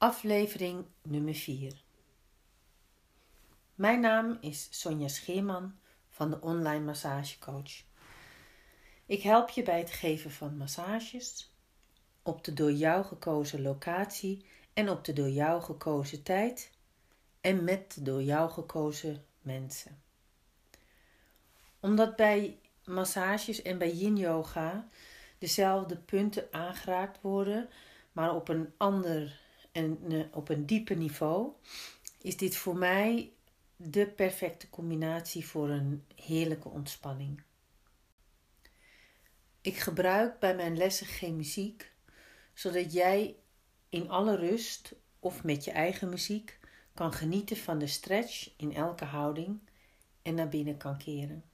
aflevering nummer 4. Mijn naam is Sonja Scheerman van de Online Massagecoach. Ik help je bij het geven van massages op de door jou gekozen locatie en op de door jou gekozen tijd en met de door jou gekozen mensen. Omdat bij massages en bij yin yoga dezelfde punten aangeraakt worden, maar op een ander en op een dieper niveau, is dit voor mij de perfecte combinatie voor een heerlijke ontspanning. Ik gebruik bij mijn lessen geen muziek, zodat jij in alle rust of met je eigen muziek kan genieten van de stretch in elke houding en naar binnen kan keren.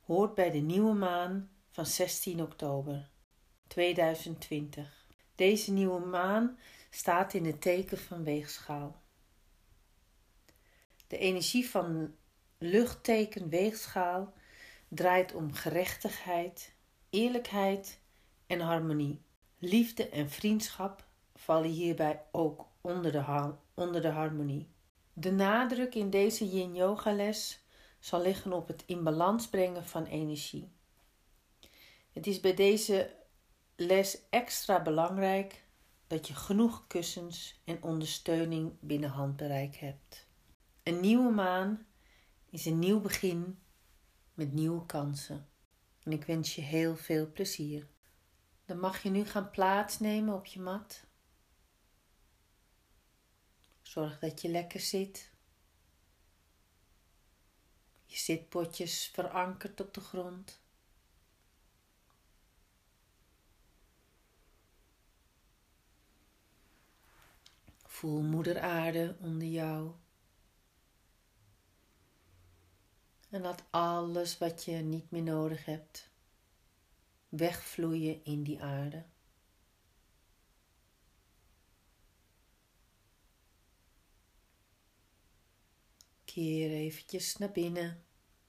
Hoort bij de nieuwe maan van 16 oktober 2020. Deze nieuwe maan staat in het teken van weegschaal. De energie van luchtteken weegschaal draait om gerechtigheid, eerlijkheid en harmonie. Liefde en vriendschap vallen hierbij ook onder de, onder de harmonie. De nadruk in deze yin yoga les zal liggen op het in balans brengen van energie. Het is bij deze les extra belangrijk dat je genoeg kussens en ondersteuning binnen handbereik hebt. Een nieuwe maan is een nieuw begin met nieuwe kansen. En ik wens je heel veel plezier. Dan mag je nu gaan plaatsnemen op je mat. Zorg dat je lekker zit. Je zitpotjes verankerd op de grond. Voel moeder aarde onder jou. En laat alles wat je niet meer nodig hebt wegvloeien in die aarde. Keer eventjes naar binnen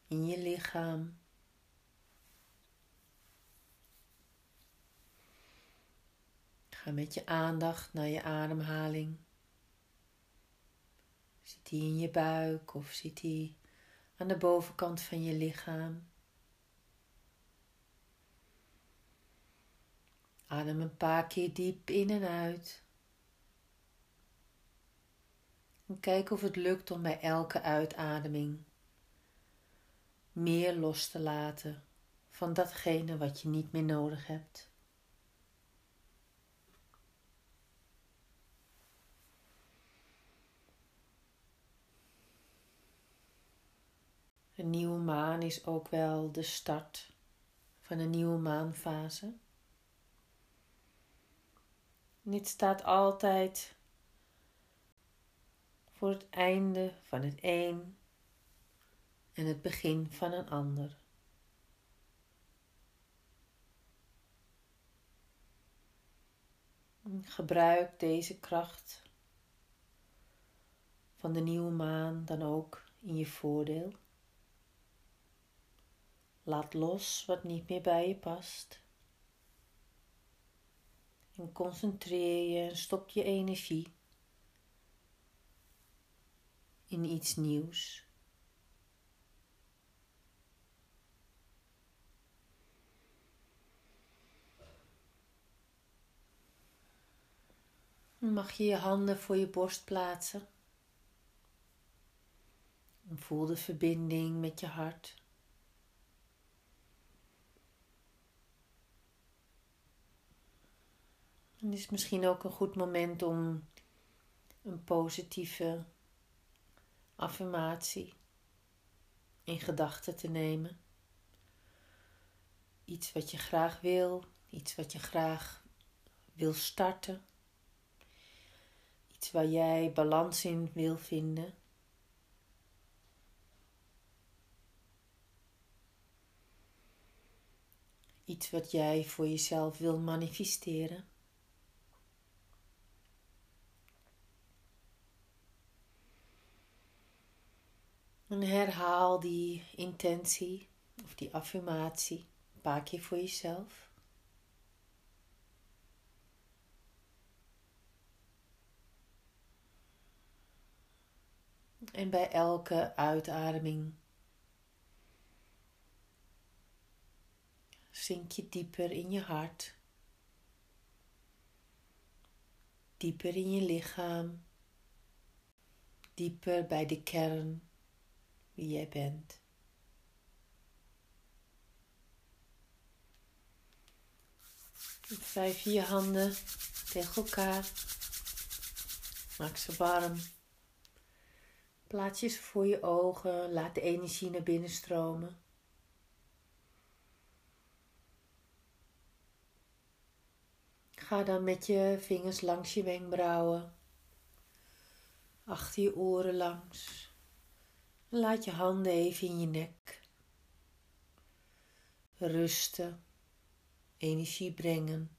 in je lichaam. Ga met je aandacht naar je ademhaling. Zit die in je buik of zit die aan de bovenkant van je lichaam? Adem een paar keer diep in en uit. En kijk of het lukt om bij elke uitademing meer los te laten van datgene wat je niet meer nodig hebt. Een nieuwe maan is ook wel de start van een nieuwe maanfase. dit staat altijd voor het einde van het een en het begin van een ander. Gebruik deze kracht van de nieuwe maan dan ook in je voordeel. Laat los wat niet meer bij je past. En concentreer je en stop je energie in iets nieuws. mag je je handen voor je borst plaatsen. En voel de verbinding met je hart. Het is misschien ook een goed moment om een positieve affirmatie in gedachten te nemen. Iets wat je graag wil, iets wat je graag wil starten. Iets waar jij balans in wil vinden. Iets wat jij voor jezelf wil manifesteren. herhaal die intentie of die affirmatie een paar keer voor jezelf. En bij elke uitademing zink je dieper in je hart, dieper in je lichaam, dieper bij de kern wie jij bent. Vijf je handen tegen elkaar. Maak ze warm. Plaats je ze voor je ogen. Laat de energie naar binnen stromen. Ga dan met je vingers langs je wenkbrauwen, achter je oren langs. Laat je handen even in je nek rusten, energie brengen.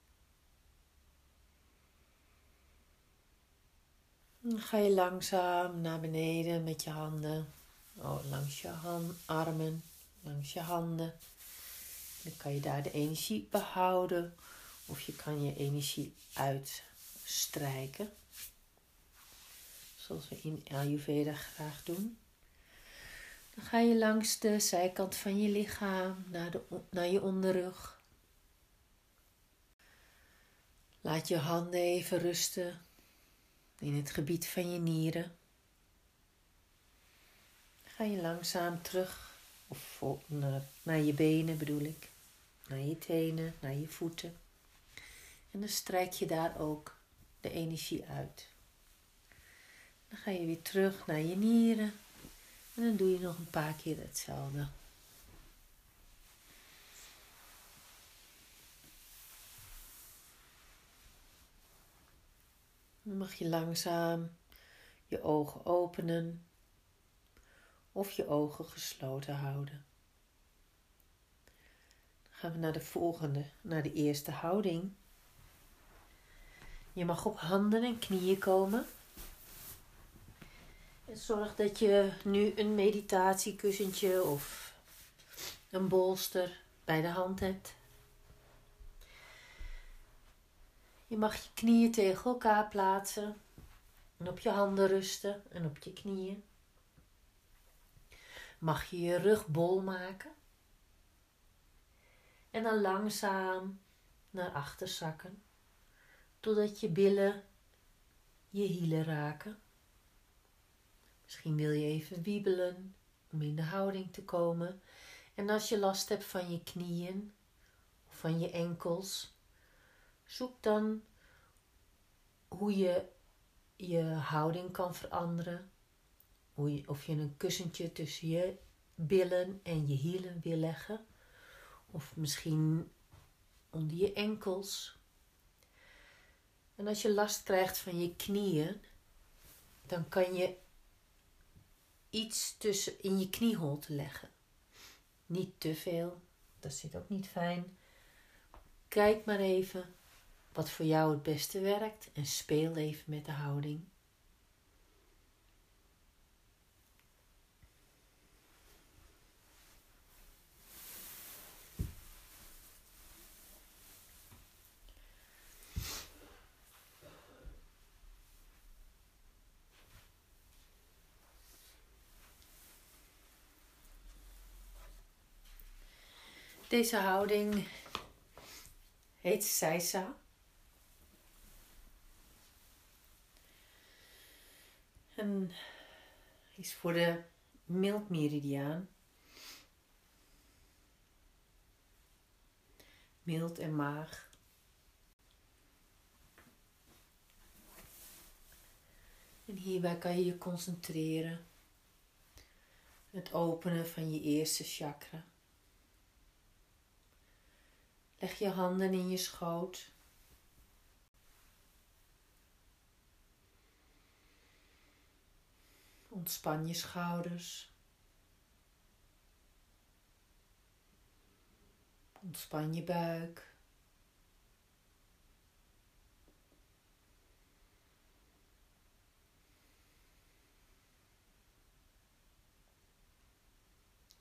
Dan ga je langzaam naar beneden met je handen, oh, langs je armen, langs je handen. Dan kan je daar de energie behouden of je kan je energie uitstrijken. Zoals we in Ayurveda graag doen. Dan ga je langs de zijkant van je lichaam naar, de, naar je onderrug. Laat je handen even rusten in het gebied van je nieren. Ga je langzaam terug of naar, naar je benen bedoel ik, naar je tenen, naar je voeten. En dan strijk je daar ook de energie uit. Dan ga je weer terug naar je nieren. En dan doe je nog een paar keer hetzelfde. Dan mag je langzaam je ogen openen of je ogen gesloten houden. Dan gaan we naar de volgende, naar de eerste houding. Je mag op handen en knieën komen. Zorg dat je nu een meditatiekussentje of een bolster bij de hand hebt. Je mag je knieën tegen elkaar plaatsen en op je handen rusten en op je knieën. Mag je je rug bol maken en dan langzaam naar achter zakken totdat je billen je hielen raken. Misschien wil je even wiebelen om in de houding te komen. En als je last hebt van je knieën of van je enkels, zoek dan hoe je je houding kan veranderen. Hoe of je een kussentje tussen je billen en je hielen wil leggen. Of misschien onder je enkels. En als je last krijgt van je knieën, dan kan je iets tussen in je knieholte leggen. Niet te veel, dat zit ook niet fijn. Kijk maar even wat voor jou het beste werkt en speel even met de houding. Deze houding heet Seisa. En is voor de mildmeridiaan. Mild en maag. En hierbij kan je je concentreren. Het openen van je eerste chakra. Leg je handen in je schoot. Ontspan je schouders. Ontspan je buik.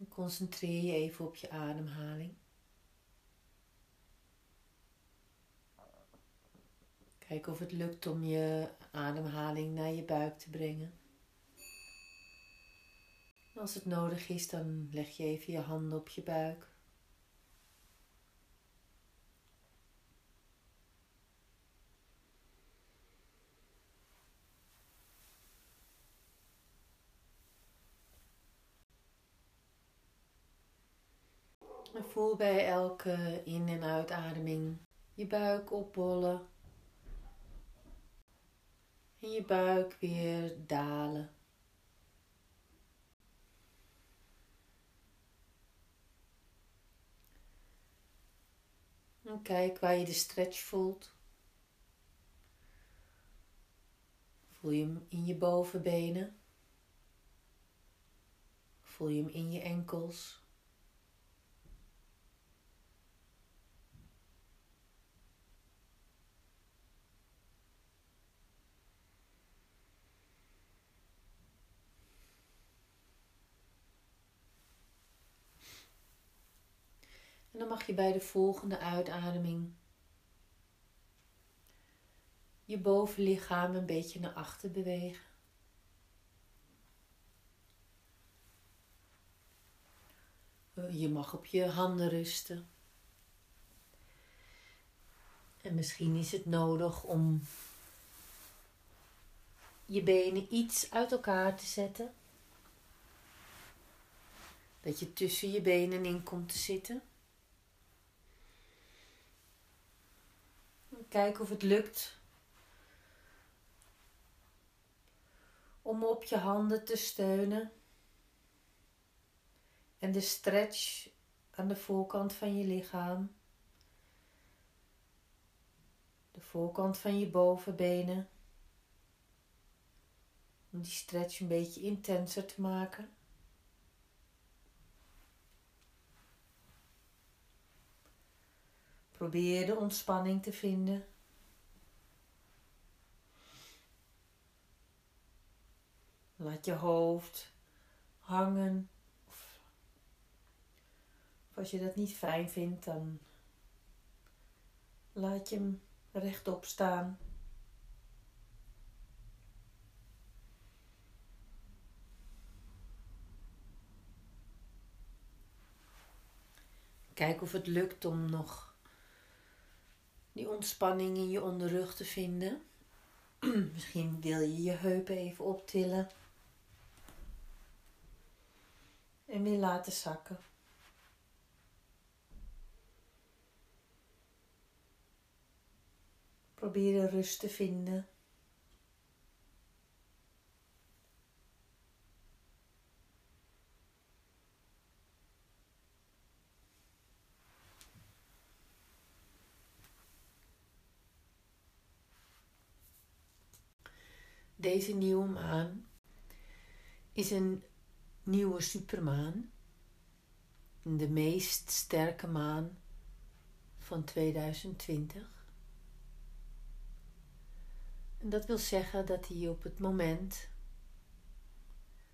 concentreer je even op je ademhaling. Kijk of het lukt om je ademhaling naar je buik te brengen. Als het nodig is, dan leg je even je handen op je buik. Voel bij elke in- en uitademing je buik opbollen. En je buik weer dalen. En kijk waar je de stretch voelt. Voel je hem in je bovenbenen? Voel je hem in je enkels? En dan mag je bij de volgende uitademing je bovenlichaam een beetje naar achter bewegen. Je mag op je handen rusten. En misschien is het nodig om je benen iets uit elkaar te zetten. Dat je tussen je benen in komt te zitten. Kijk of het lukt om op je handen te steunen en de stretch aan de voorkant van je lichaam, de voorkant van je bovenbenen, om die stretch een beetje intenser te maken. Probeer de ontspanning te vinden. Laat je hoofd hangen. Of als je dat niet fijn vindt, dan laat je hem rechtop staan. Kijk of het lukt om nog die ontspanning in je onderrug te vinden. Misschien wil je je heupen even optillen. En weer laten zakken. Probeer rust te vinden. Deze nieuwe maan is een nieuwe supermaan. De meest sterke maan van 2020. En dat wil zeggen dat hij op het moment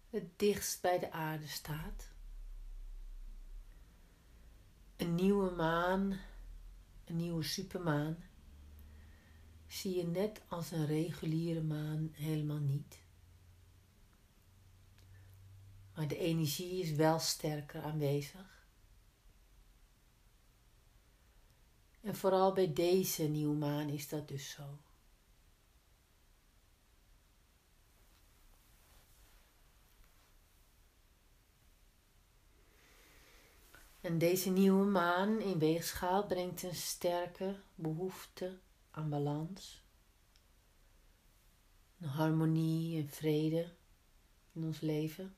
het dichtst bij de aarde staat. Een nieuwe maan, een nieuwe supermaan, zie je net als een reguliere maan helemaal niet. Maar de energie is wel sterker aanwezig. En vooral bij deze nieuwe maan is dat dus zo. En deze nieuwe maan in weegschaal brengt een sterke behoefte aan balans, een harmonie en vrede in ons leven.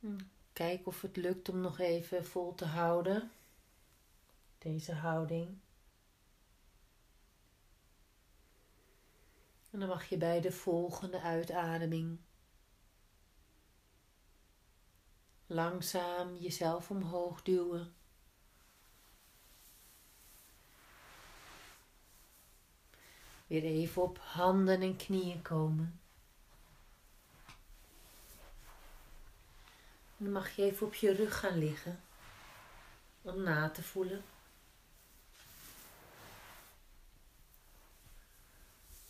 Hm, kijk of het lukt om nog even vol te houden. Deze houding. En dan mag je bij de volgende uitademing langzaam jezelf omhoog duwen. Weer even op handen en knieën komen. dan mag je even op je rug gaan liggen om na te voelen.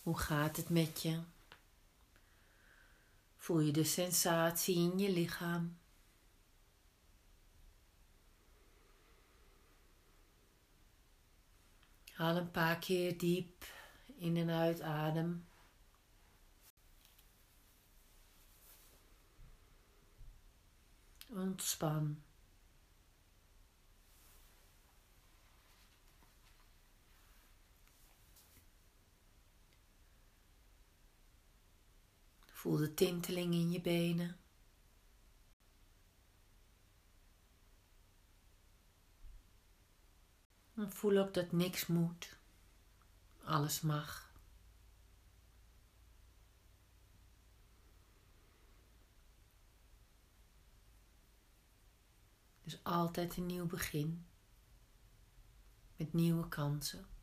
Hoe gaat het met je? Voel je de sensatie in je lichaam? Haal een paar keer diep in en uit adem. Ontspan. Voel de tinteling in je benen. En voel ook dat niks moet. Alles mag. Dus altijd een nieuw begin. Met nieuwe kansen.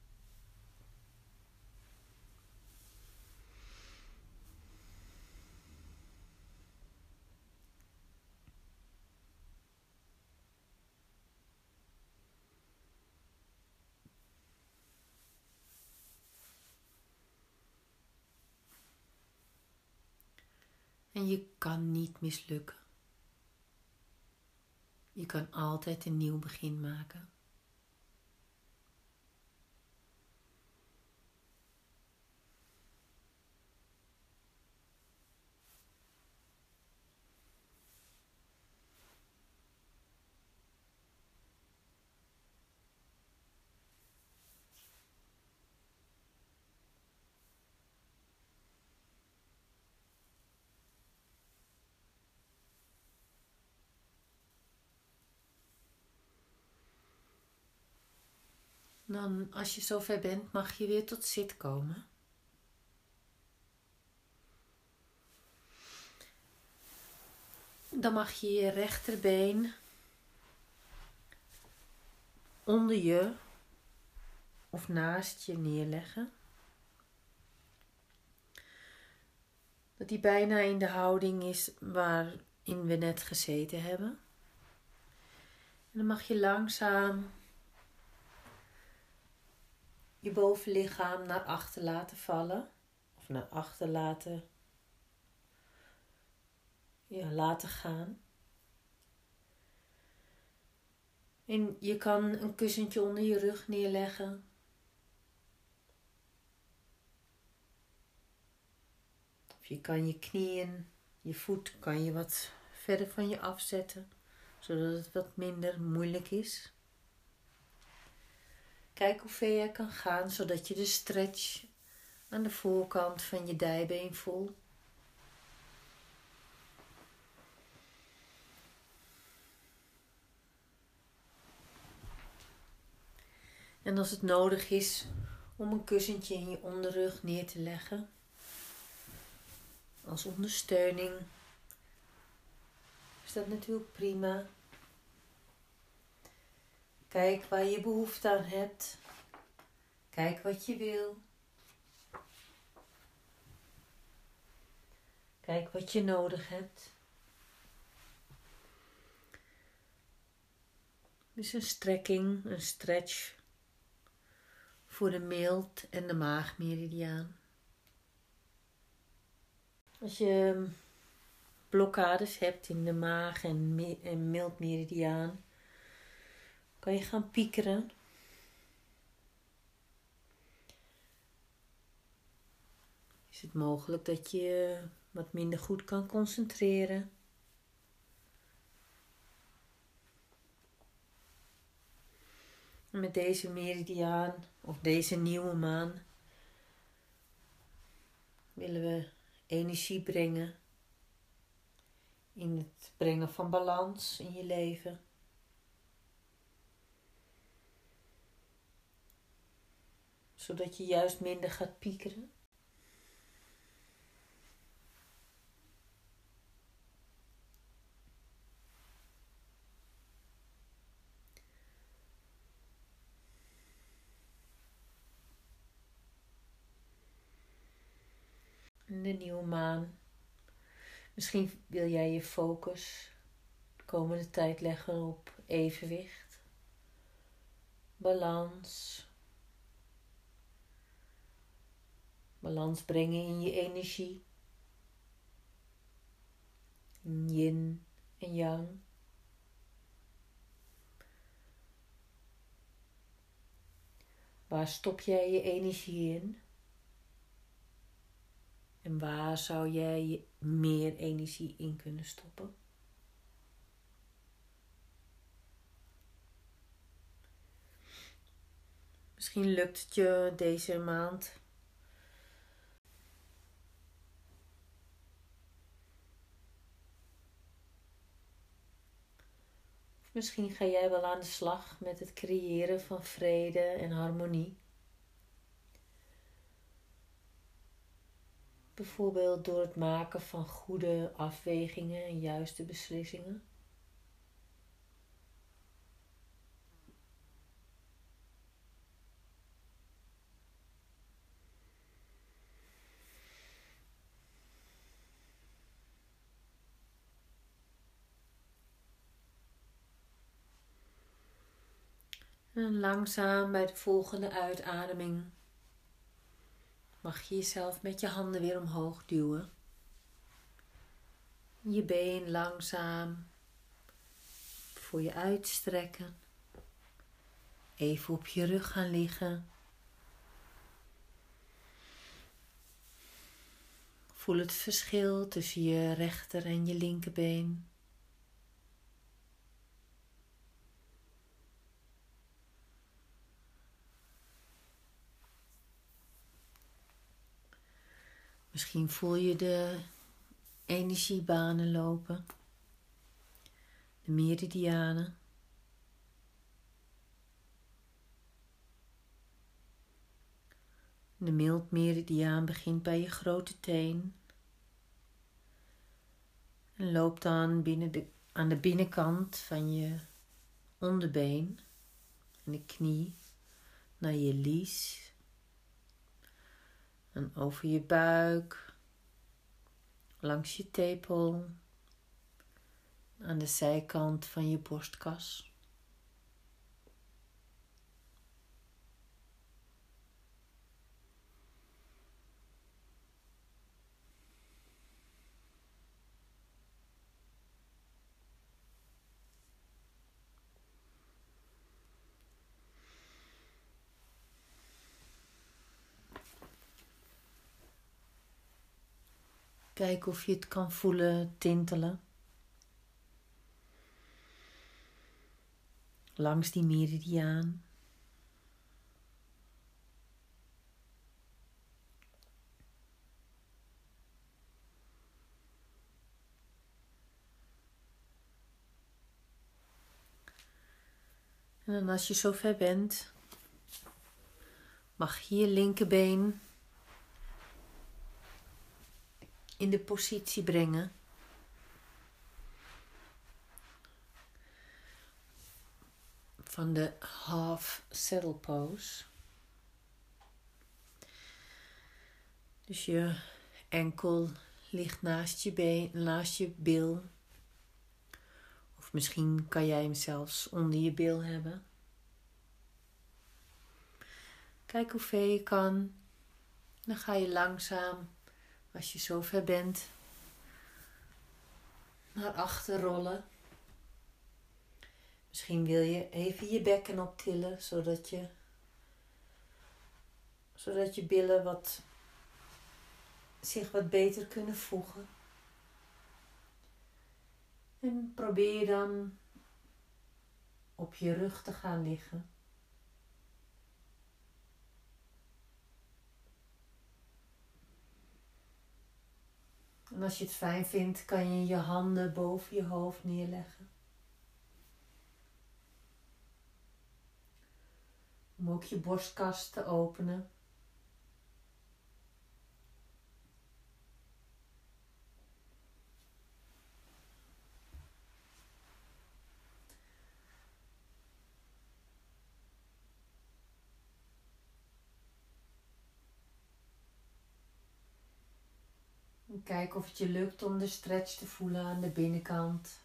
En je kan niet mislukken. Je kan altijd een nieuw begin maken. Dan, als je zover bent, mag je weer tot zit komen. Dan mag je je rechterbeen onder je of naast je neerleggen. Dat die bijna in de houding is waarin we net gezeten hebben. En dan mag je langzaam je bovenlichaam naar achter laten vallen. Of naar achter laten, ja, laten gaan. En je kan een kussentje onder je rug neerleggen. Of je kan je knieën, je voet kan je wat verder van je afzetten, zodat het wat minder moeilijk is. Kijk hoe ver je kan gaan, zodat je de stretch aan de voorkant van je dijbeen voelt. En als het nodig is om een kussentje in je onderrug neer te leggen, als ondersteuning, is dat natuurlijk prima. Kijk waar je behoefte aan hebt. Kijk wat je wil. Kijk wat je nodig hebt. Dus een strekking, een stretch voor de mild en de maagmeridiaan. Als je blokkades hebt in de maag en mildmeridiaan, kan je gaan piekeren. Is het mogelijk dat je wat minder goed kan concentreren? met deze meridiaan of deze nieuwe maan willen we energie brengen in het brengen van balans in je leven. Zodat je juist minder gaat piekeren. de nieuwe maan. Misschien wil jij je focus de komende tijd leggen op evenwicht, balans, Balans brengen in je energie. Yin en yang. Waar stop jij je energie in? En waar zou jij meer energie in kunnen stoppen? Misschien lukt het je deze maand. Misschien ga jij wel aan de slag met het creëren van vrede en harmonie. Bijvoorbeeld door het maken van goede afwegingen en juiste beslissingen. En langzaam bij de volgende uitademing mag je jezelf met je handen weer omhoog duwen. Je been langzaam voor je uitstrekken. Even op je rug gaan liggen. Voel het verschil tussen je rechter en je linkerbeen. Misschien voel je de energiebanen lopen, de meridianen. De meridiaan begint bij je grote teen. En loopt dan binnen de, aan de binnenkant van je onderbeen. En de knie. Naar je lies en over je buik, langs je tepel, aan de zijkant van je borstkas. Kijken of je het kan voelen tintelen. Langs die meridiaan. En als je zover bent, mag je je linkerbeen in de positie brengen. Van de half saddle pose. Dus je enkel ligt naast je been, naast je bil. Of misschien kan jij hem zelfs onder je bil hebben. Kijk hoe je kan. Dan ga je langzaam als je zover bent, naar achter rollen. Misschien wil je even je bekken optillen, zodat je, zodat je billen wat, zich wat beter kunnen voegen. En probeer dan op je rug te gaan liggen. En als je het fijn vindt, kan je je handen boven je hoofd neerleggen. Om ook je borstkast te openen. Kijk of het je lukt om de stretch te voelen aan de binnenkant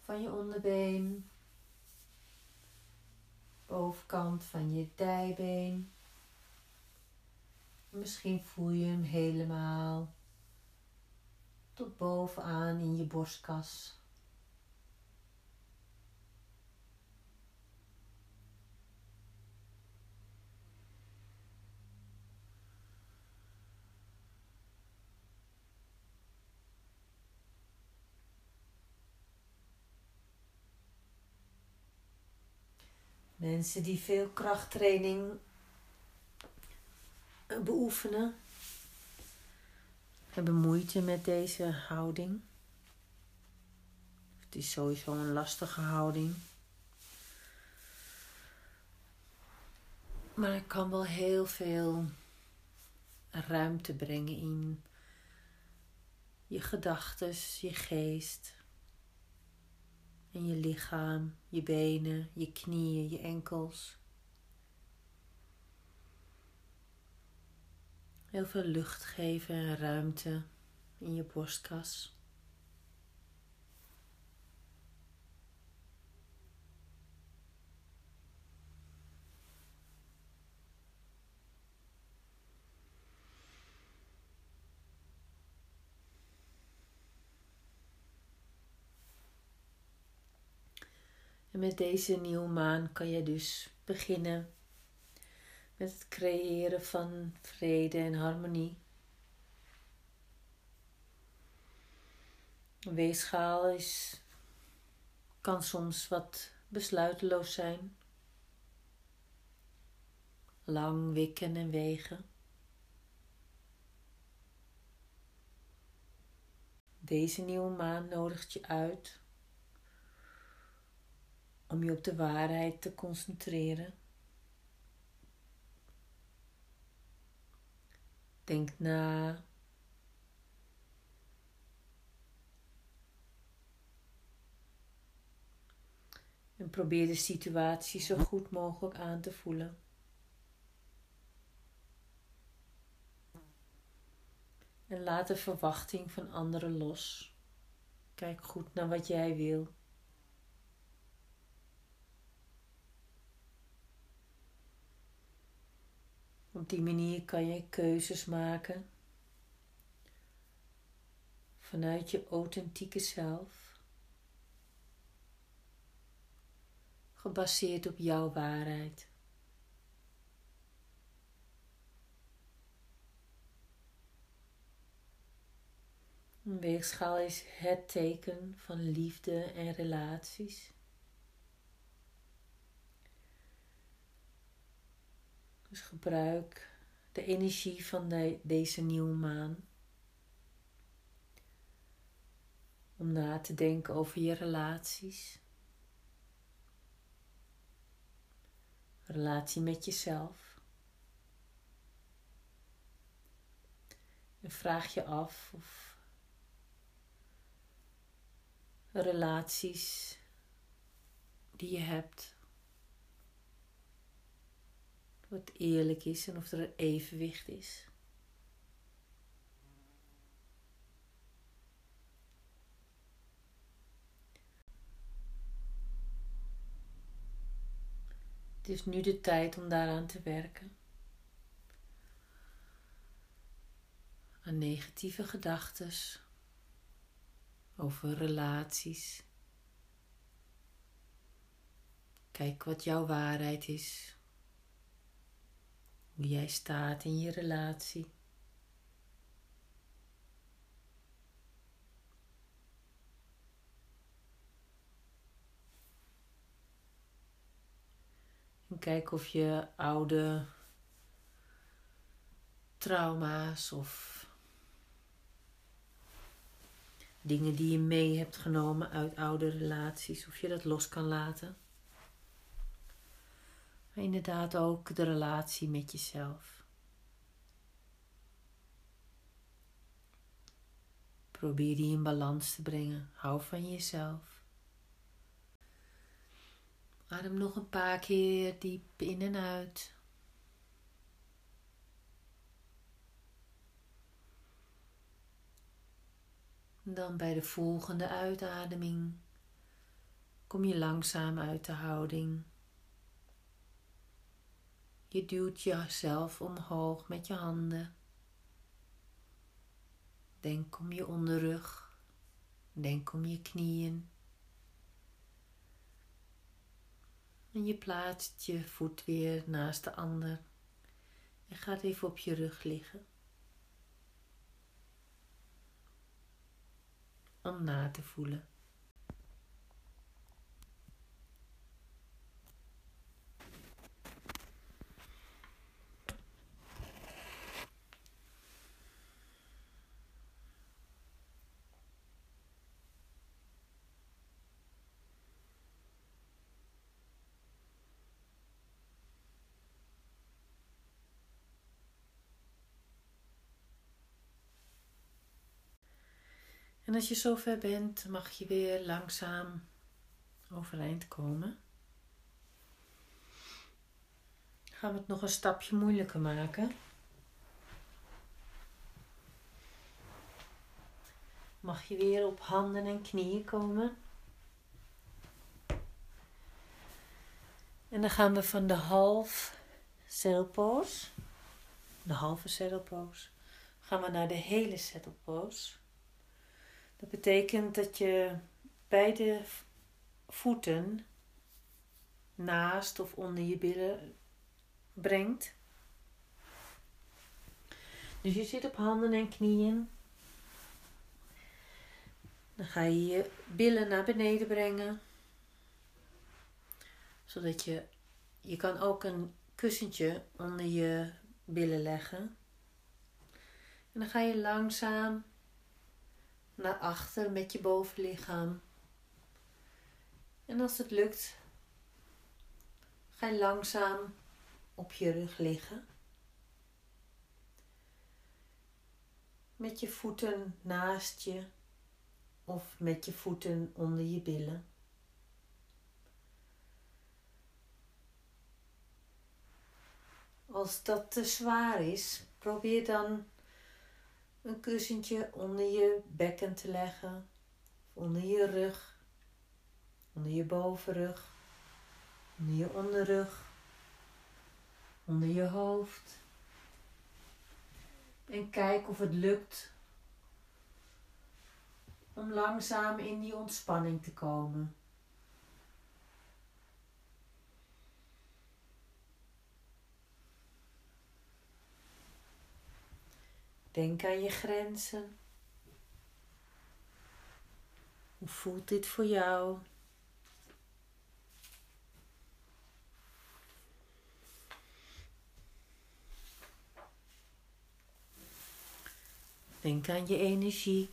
van je onderbeen, bovenkant van je dijbeen Misschien voel je hem helemaal tot bovenaan in je borstkas. Mensen die veel krachttraining beoefenen, hebben moeite met deze houding. Het is sowieso een lastige houding. Maar het kan wel heel veel ruimte brengen in je gedachten, je geest en je lichaam, je benen, je knieën, je enkels. Heel veel lucht geven en ruimte in je borstkas. Met deze nieuwe maan kan je dus beginnen met het creëren van vrede en harmonie. Een is, kan soms wat besluiteloos zijn. Lang wikken en wegen. Deze nieuwe maan nodigt je uit om je op de waarheid te concentreren. Denk na. En probeer de situatie zo goed mogelijk aan te voelen. En laat de verwachting van anderen los. Kijk goed naar wat jij wil. Op die manier kan je keuzes maken vanuit je authentieke zelf, gebaseerd op jouw waarheid. Een weegschaal is het teken van liefde en relaties. Dus gebruik de energie van de, deze nieuwe maan om na te denken over je relaties. Relatie met jezelf. En vraag je af of relaties die je hebt wat eerlijk is en of er een evenwicht is. Het is nu de tijd om daaraan te werken. Aan negatieve gedachten over relaties. Kijk wat jouw waarheid is hoe jij staat in je relatie. En kijk of je oude trauma's of dingen die je mee hebt genomen uit oude relaties, of je dat los kan laten maar inderdaad ook de relatie met jezelf. Probeer die in balans te brengen. Hou van jezelf. Adem nog een paar keer diep in en uit. dan bij de volgende uitademing kom je langzaam uit de houding Je duwt jezelf omhoog met je handen. Denk om je onderrug. Denk om je knieën. En je plaatst je voet weer naast de ander. En gaat even op je rug liggen. Om na te voelen. En als je zover bent, mag je weer langzaam overeind komen. Gaan we het nog een stapje moeilijker maken. Mag je weer op handen en knieën komen. En dan gaan we van de half zeilpoos, de halve zeilpoos, gaan we naar de hele zeilpoos. Dat betekent dat je beide voeten naast of onder je billen brengt. Dus je zit op handen en knieën. Dan ga je je billen naar beneden brengen. Zodat je, je kan ook een kussentje onder je billen leggen. En dan ga je langzaam naar achter met je bovenlichaam. En als het lukt, ga je langzaam op je rug liggen. Met je voeten naast je of met je voeten onder je billen. Als dat te zwaar is, probeer dan een kussentje onder je bekken te leggen, onder je rug, onder je bovenrug, onder je onderrug, onder je hoofd. En kijk of het lukt om langzaam in die ontspanning te komen. Denk aan je grenzen. Hoe voelt dit voor jou? Denk aan je energie.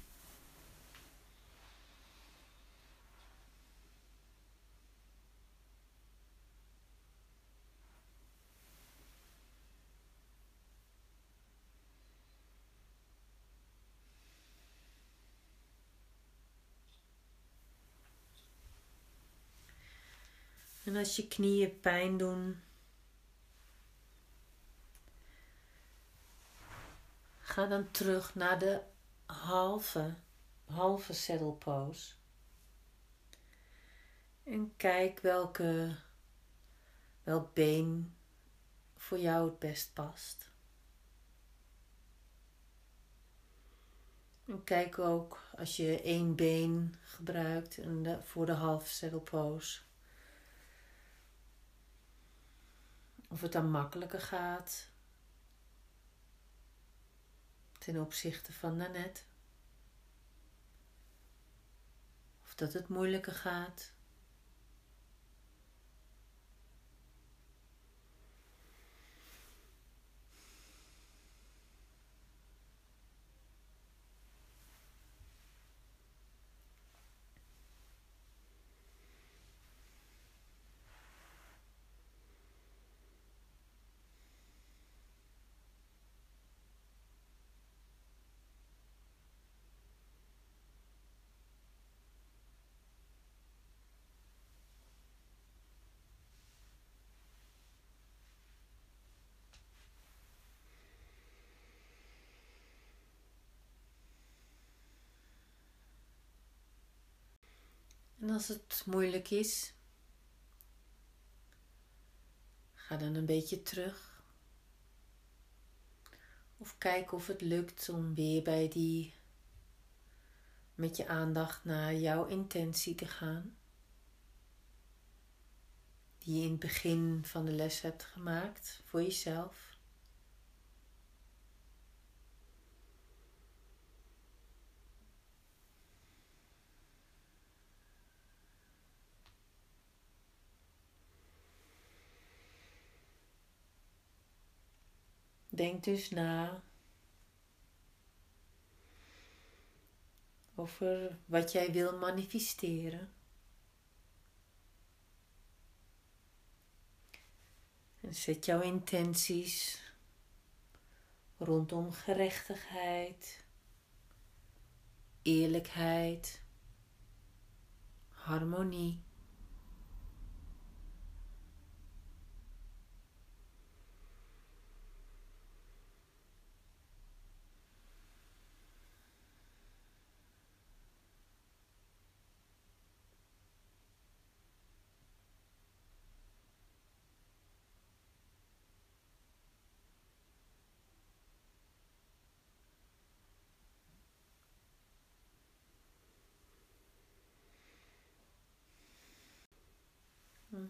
Als je knieën pijn doen, ga dan terug naar de halve, halve saddle pose. En kijk welke, welk been voor jou het best past. En kijk ook als je één been gebruikt voor de half saddle pose Of het dan makkelijker gaat ten opzichte van daarnet. Of dat het moeilijker gaat. En als het moeilijk is, ga dan een beetje terug. Of kijk of het lukt om weer bij die met je aandacht naar jouw intentie te gaan. Die je in het begin van de les hebt gemaakt voor jezelf. Denk dus na over wat jij wil manifesteren. En zet jouw intenties rondom gerechtigheid, eerlijkheid, harmonie.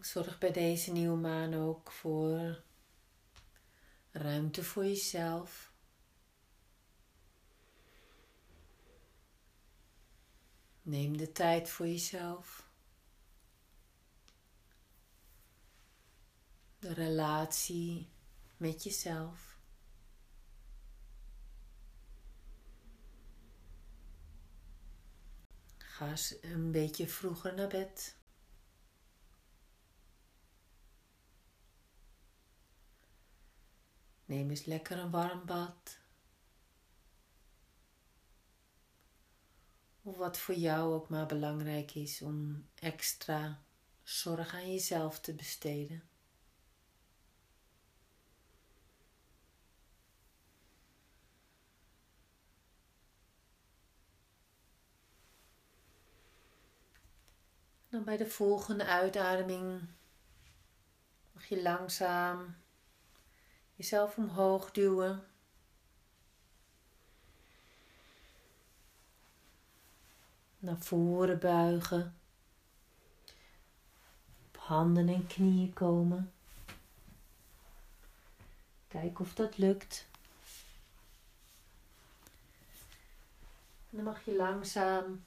Zorg bij deze nieuwe maan ook voor ruimte voor jezelf. Neem de tijd voor jezelf. De relatie met jezelf. Ga eens een beetje vroeger naar bed. Neem eens lekker een warm bad. Of wat voor jou ook maar belangrijk is om extra zorg aan jezelf te besteden. Dan bij de volgende uitademing mag je langzaam Jezelf omhoog duwen. Naar voren buigen. Op handen en knieën komen. Kijk of dat lukt. Dan mag je langzaam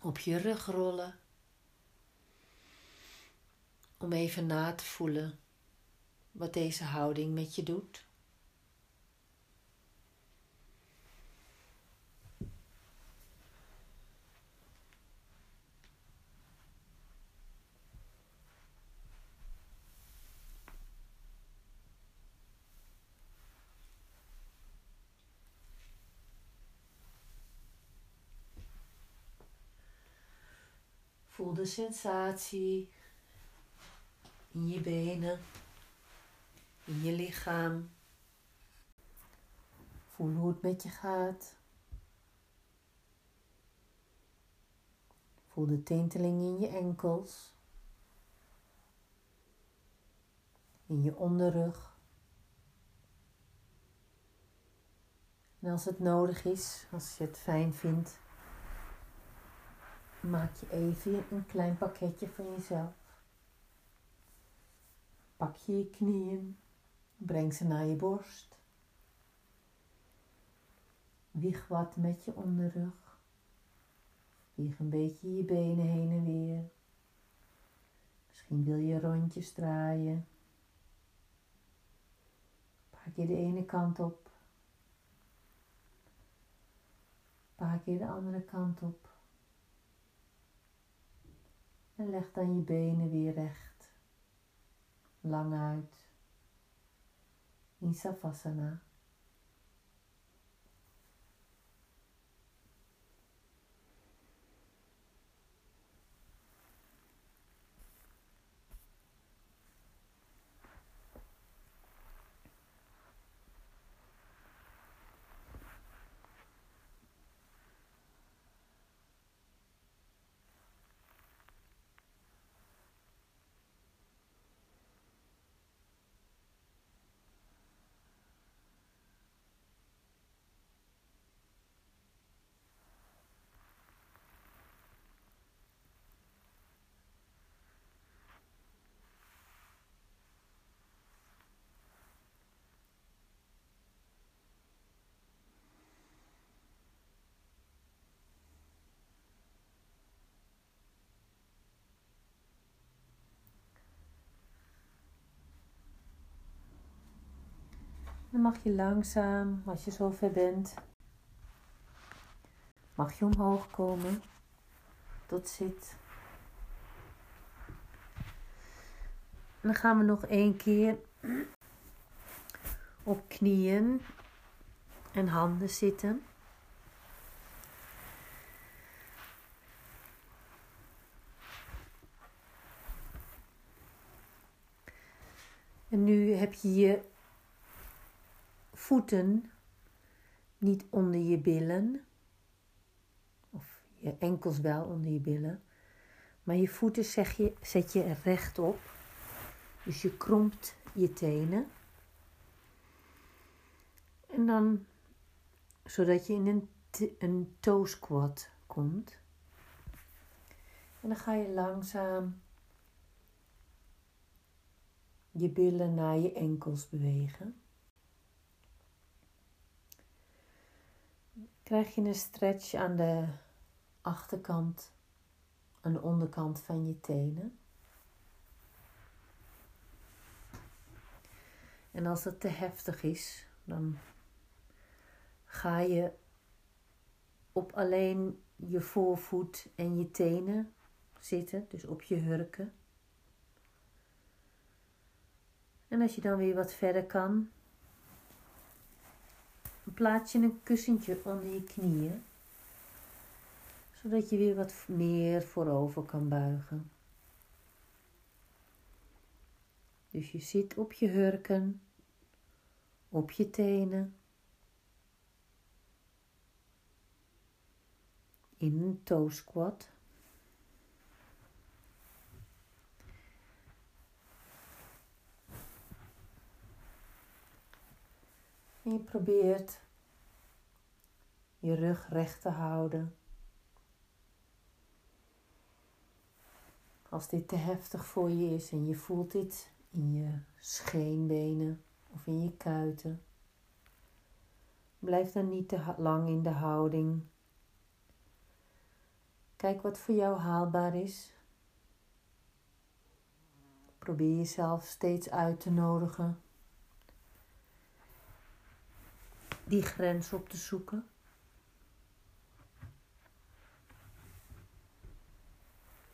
op je rug rollen. Om even na te voelen wat deze houding met je doet. Voel de sensatie in je benen in je lichaam. Voel hoe het met je gaat. Voel de tinteling in je enkels, in je onderrug. En als het nodig is, als je het fijn vindt, maak je even een klein pakketje van jezelf. Pak je je knieën Breng ze naar je borst. Wieg wat met je onderrug. Wieg een beetje je benen heen en weer. Misschien wil je rondjes draaien. Paar keer de ene kant op. Paar keer de andere kant op. En leg dan je benen weer recht. Lang uit in Savasana. Dan mag je langzaam, als je zover bent, mag je omhoog komen tot zit. Dan gaan we nog één keer op knieën en handen zitten. En nu heb je je voeten niet onder je billen, of je enkels wel onder je billen, maar je voeten zeg je, zet je rechtop. Dus je krompt je tenen. En dan, zodat je in een, een toe squat komt. En dan ga je langzaam je billen naar je enkels bewegen. Krijg je een stretch aan de achterkant, aan de onderkant van je tenen. En als het te heftig is, dan ga je op alleen je voorvoet en je tenen zitten, dus op je hurken. En als je dan weer wat verder kan, plaats je een kussentje onder je knieën, zodat je weer wat meer voorover kan buigen. Dus je zit op je hurken, op je tenen, in een toe squat. En je probeert je rug recht te houden. Als dit te heftig voor je is en je voelt dit in je scheenbenen of in je kuiten, blijf dan niet te lang in de houding. Kijk wat voor jou haalbaar is. Probeer jezelf steeds uit te nodigen die grens op te zoeken.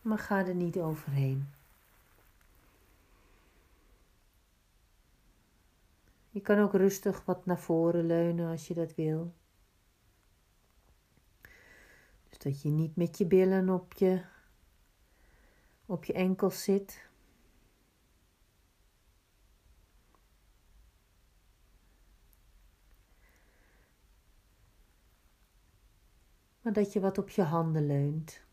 Maar ga er niet overheen. Je kan ook rustig wat naar voren leunen als je dat wil. Dus dat je niet met je billen op je, op je enkels zit. maar dat je wat op je handen leunt.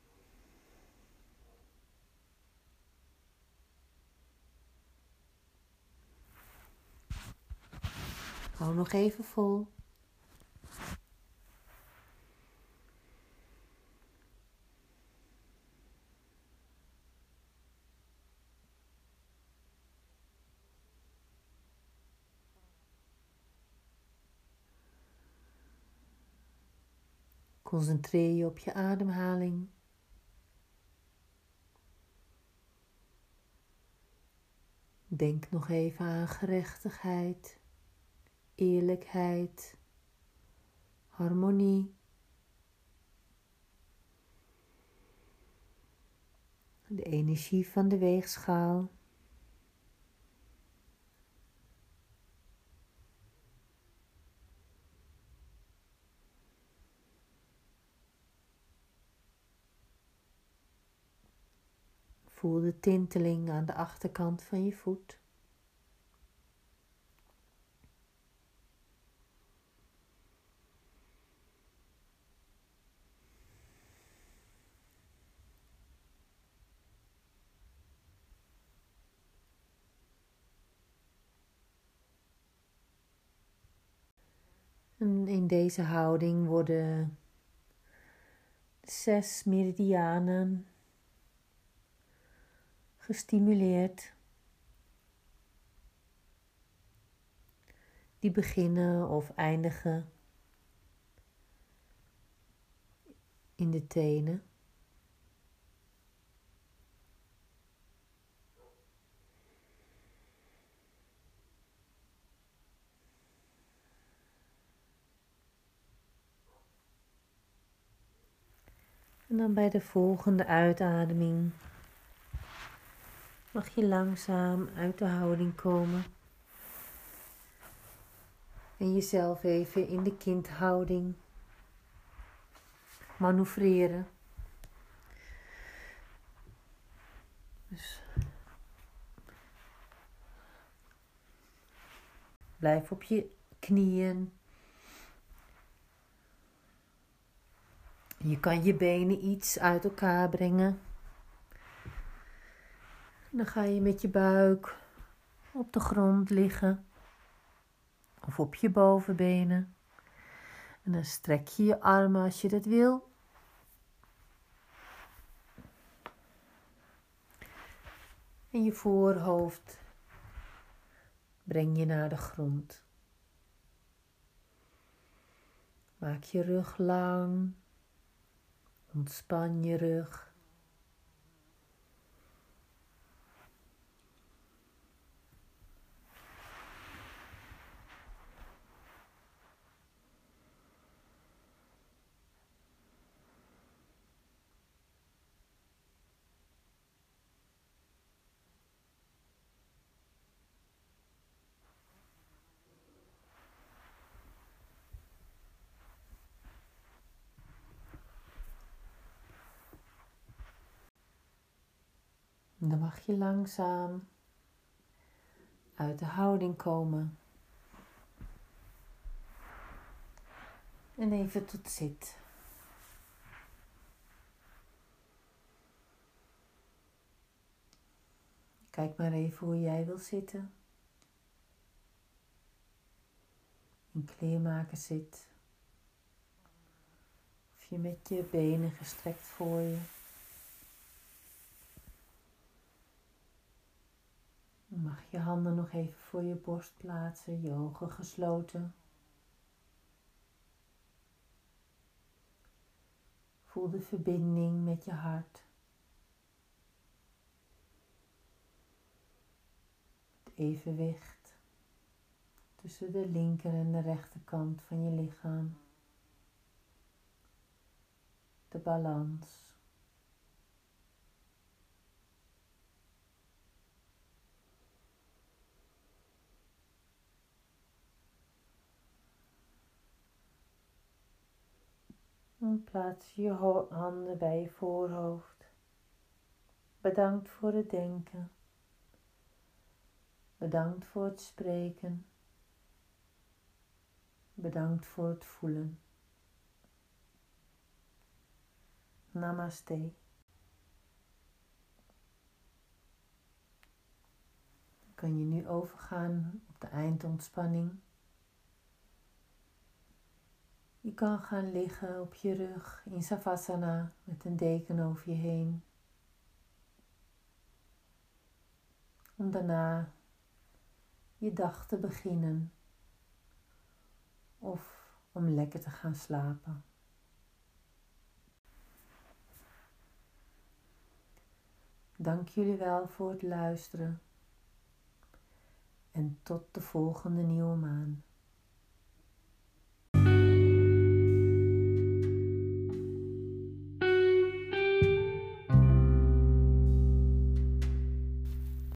Hou nog even vol. Concentreer je op je ademhaling. Denk nog even aan gerechtigheid, eerlijkheid, harmonie. De energie van de weegschaal. Voel de tinteling aan de achterkant van je voet. En in deze houding worden zes meridianen gestimuleerd. Die beginnen of eindigen in de tenen. En dan bij de volgende uitademing mag je langzaam uit de houding komen. En jezelf even in de kindhouding manoeuvreren. Dus blijf op je knieën. Je kan je benen iets uit elkaar brengen. Dan ga je met je buik op de grond liggen of op je bovenbenen. En dan strek je je armen als je dat wil. En je voorhoofd breng je naar de grond. Maak je rug lang. Ontspan je rug. dan mag je langzaam uit de houding komen. En even tot zit. Kijk maar even hoe jij wil zitten. In kleermaker zit. Of je met je benen gestrekt voor je. Mag je handen nog even voor je borst plaatsen, je ogen gesloten. Voel de verbinding met je hart. Het evenwicht tussen de linker en de rechterkant van je lichaam. De balans. Plaats je handen bij je voorhoofd. Bedankt voor het denken. Bedankt voor het spreken. Bedankt voor het voelen. Namaste. Dan kan je nu overgaan op de eindontspanning. Je kan gaan liggen op je rug in Savasana met een deken over je heen. Om daarna je dag te beginnen of om lekker te gaan slapen. Dank jullie wel voor het luisteren en tot de volgende nieuwe maan.